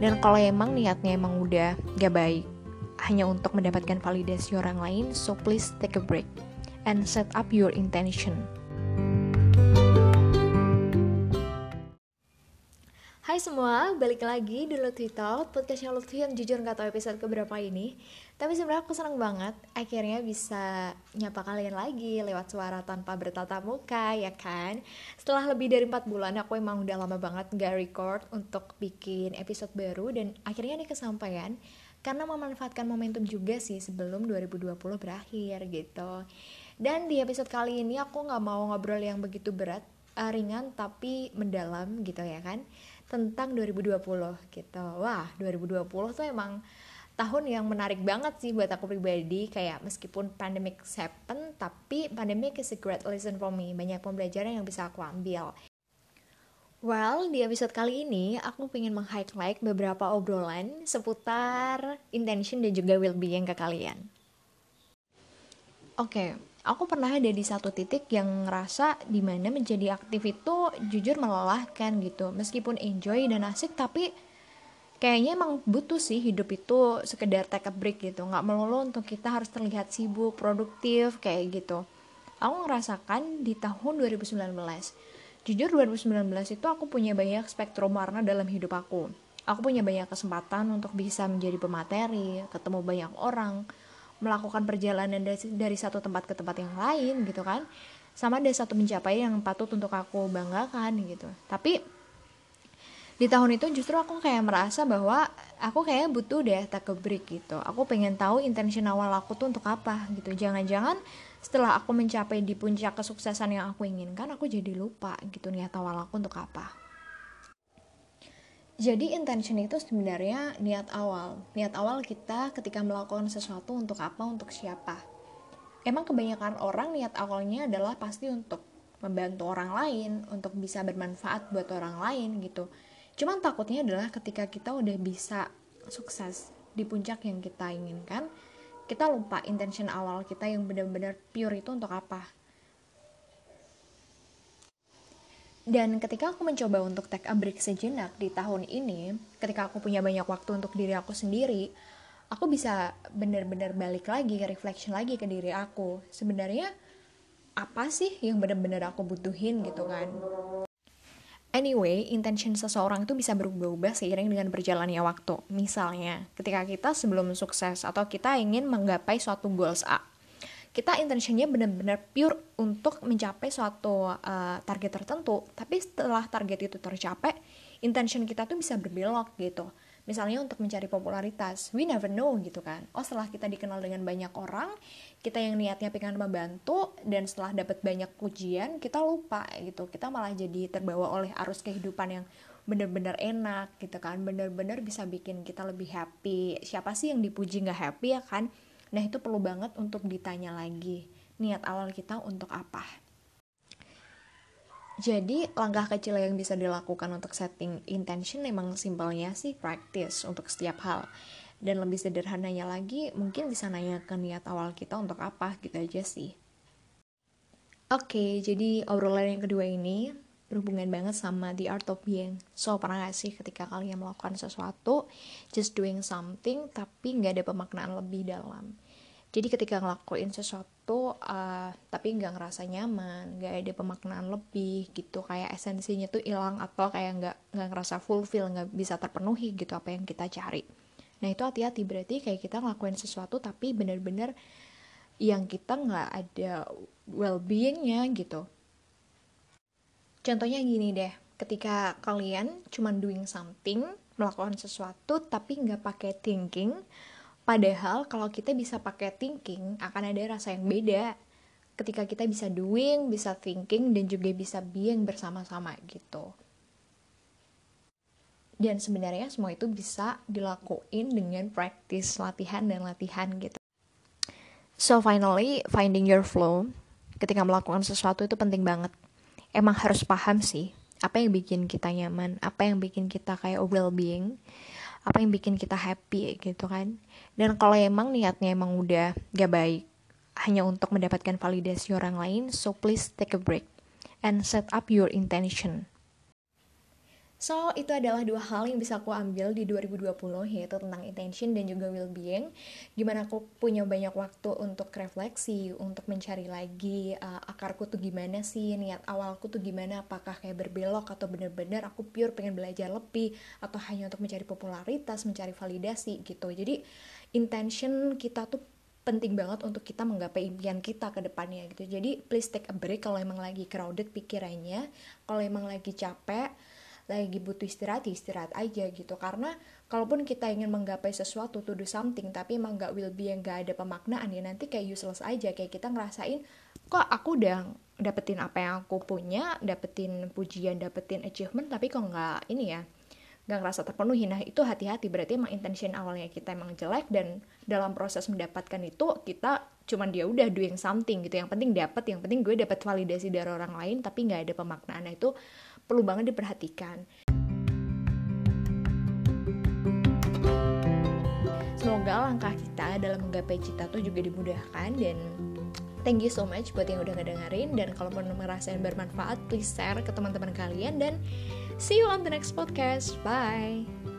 dan kalau emang niatnya emang udah gak baik hanya untuk mendapatkan validasi orang lain so please take a break and set up your intention Semua, balik lagi di Lutfi Talk, podcastnya Lutfi yang jujur gak tahu episode keberapa ini. Tapi sebenarnya aku senang banget akhirnya bisa nyapa kalian lagi lewat suara tanpa bertatap muka, ya kan? Setelah lebih dari 4 bulan, aku emang udah lama banget gak record untuk bikin episode baru Dan akhirnya ini kesampaian karena memanfaatkan momentum juga sih sebelum 2020 berakhir gitu. Dan di episode kali ini aku gak mau ngobrol yang begitu berat, uh, ringan tapi mendalam gitu ya kan tentang 2020 gitu. Wah, 2020 tuh emang tahun yang menarik banget sih buat aku pribadi kayak meskipun pandemic happen tapi pandemic is a great lesson for me banyak pembelajaran yang bisa aku ambil Well, di episode kali ini aku pengen meng-highlight beberapa obrolan seputar intention dan juga well-being ke kalian. Oke, okay, aku pernah ada di satu titik yang ngerasa di mana menjadi aktif itu jujur melelahkan gitu. Meskipun enjoy dan asik tapi kayaknya emang butuh sih hidup itu sekedar take a break gitu. Nggak melulu untuk kita harus terlihat sibuk produktif kayak gitu. Aku ngerasakan di tahun 2019 jujur 2019 itu aku punya banyak spektrum warna dalam hidup aku. Aku punya banyak kesempatan untuk bisa menjadi pemateri ketemu banyak orang melakukan perjalanan dari, dari satu tempat ke tempat yang lain gitu kan. Sama ada satu pencapaian yang patut untuk aku banggakan gitu. Tapi di tahun itu justru aku kayak merasa bahwa aku kayak butuh deh tak ke break gitu. Aku pengen tahu intention awal aku tuh untuk apa gitu. Jangan-jangan setelah aku mencapai di puncak kesuksesan yang aku inginkan aku jadi lupa gitu niat awal aku untuk apa jadi intention itu sebenarnya niat awal. Niat awal kita ketika melakukan sesuatu untuk apa, untuk siapa. Emang kebanyakan orang niat awalnya adalah pasti untuk membantu orang lain, untuk bisa bermanfaat buat orang lain gitu. Cuman takutnya adalah ketika kita udah bisa sukses di puncak yang kita inginkan, kita lupa intention awal kita yang benar-benar pure itu untuk apa Dan ketika aku mencoba untuk take a break sejenak di tahun ini, ketika aku punya banyak waktu untuk diri aku sendiri, aku bisa benar-benar balik lagi, reflection lagi ke diri aku. Sebenarnya apa sih yang benar-benar aku butuhin gitu kan? Anyway, intention seseorang itu bisa berubah-ubah seiring dengan berjalannya waktu. Misalnya, ketika kita sebelum sukses atau kita ingin menggapai suatu goals A, kita intentionnya benar-benar pure untuk mencapai suatu uh, target tertentu. Tapi setelah target itu tercapai intention kita tuh bisa berbelok gitu. Misalnya untuk mencari popularitas we never know gitu kan. Oh setelah kita dikenal dengan banyak orang kita yang niatnya pengen membantu dan setelah dapat banyak pujian kita lupa gitu. Kita malah jadi terbawa oleh arus kehidupan yang bener-bener enak gitu kan. Bener-bener bisa bikin kita lebih happy. Siapa sih yang dipuji nggak happy ya kan Nah, itu perlu banget untuk ditanya lagi, niat awal kita untuk apa. Jadi, langkah kecil yang bisa dilakukan untuk setting intention memang simpelnya sih practice untuk setiap hal. Dan lebih sederhananya lagi, mungkin bisa nanya ke niat awal kita untuk apa gitu aja sih. Oke, jadi obrolan yang kedua ini berhubungan banget sama the art of being. So, pernah gak sih ketika kalian melakukan sesuatu, just doing something, tapi nggak ada pemaknaan lebih dalam. Jadi ketika ngelakuin sesuatu, uh, tapi nggak ngerasa nyaman, nggak ada pemaknaan lebih gitu, kayak esensinya tuh hilang atau kayak nggak nggak ngerasa fulfill, nggak bisa terpenuhi gitu apa yang kita cari. Nah itu hati-hati berarti kayak kita ngelakuin sesuatu tapi bener-bener yang kita nggak ada well-beingnya gitu Contohnya gini deh, ketika kalian cuman doing something, melakukan sesuatu tapi nggak pakai thinking, padahal kalau kita bisa pakai thinking akan ada rasa yang beda. Ketika kita bisa doing, bisa thinking, dan juga bisa being bersama-sama gitu. Dan sebenarnya semua itu bisa dilakuin dengan practice, latihan, dan latihan gitu. So finally, finding your flow ketika melakukan sesuatu itu penting banget emang harus paham sih apa yang bikin kita nyaman, apa yang bikin kita kayak well-being, apa yang bikin kita happy gitu kan. Dan kalau emang niatnya emang udah gak baik, hanya untuk mendapatkan validasi orang lain, so please take a break and set up your intention. So, itu adalah dua hal yang bisa aku ambil di 2020 yaitu tentang intention dan juga well-being. Gimana aku punya banyak waktu untuk refleksi, untuk mencari lagi uh, akarku tuh gimana sih, niat awalku tuh gimana, apakah kayak berbelok atau bener-bener aku pure pengen belajar lebih atau hanya untuk mencari popularitas, mencari validasi gitu. Jadi, intention kita tuh penting banget untuk kita menggapai impian kita ke depannya gitu. Jadi please take a break kalau emang lagi crowded pikirannya, kalau emang lagi capek, lagi butuh istirahat ya istirahat aja gitu. Karena kalaupun kita ingin menggapai sesuatu to do something tapi emang gak will be yang gak ada pemaknaan ya nanti kayak useless aja. Kayak kita ngerasain kok aku udah dapetin apa yang aku punya dapetin pujian dapetin achievement tapi kok nggak ini ya nggak ngerasa terpenuhi. Nah itu hati-hati. Berarti emang intention awalnya kita emang jelek dan dalam proses mendapatkan itu kita cuman dia udah doing something gitu. Yang penting dapat yang penting gue dapat validasi dari orang lain tapi nggak ada pemaknaan. Nah, itu perlu banget diperhatikan. Semoga langkah kita dalam menggapai cita tuh juga dimudahkan dan thank you so much buat yang udah ngedengerin dan kalau mau ngerasain bermanfaat please share ke teman-teman kalian dan see you on the next podcast. Bye.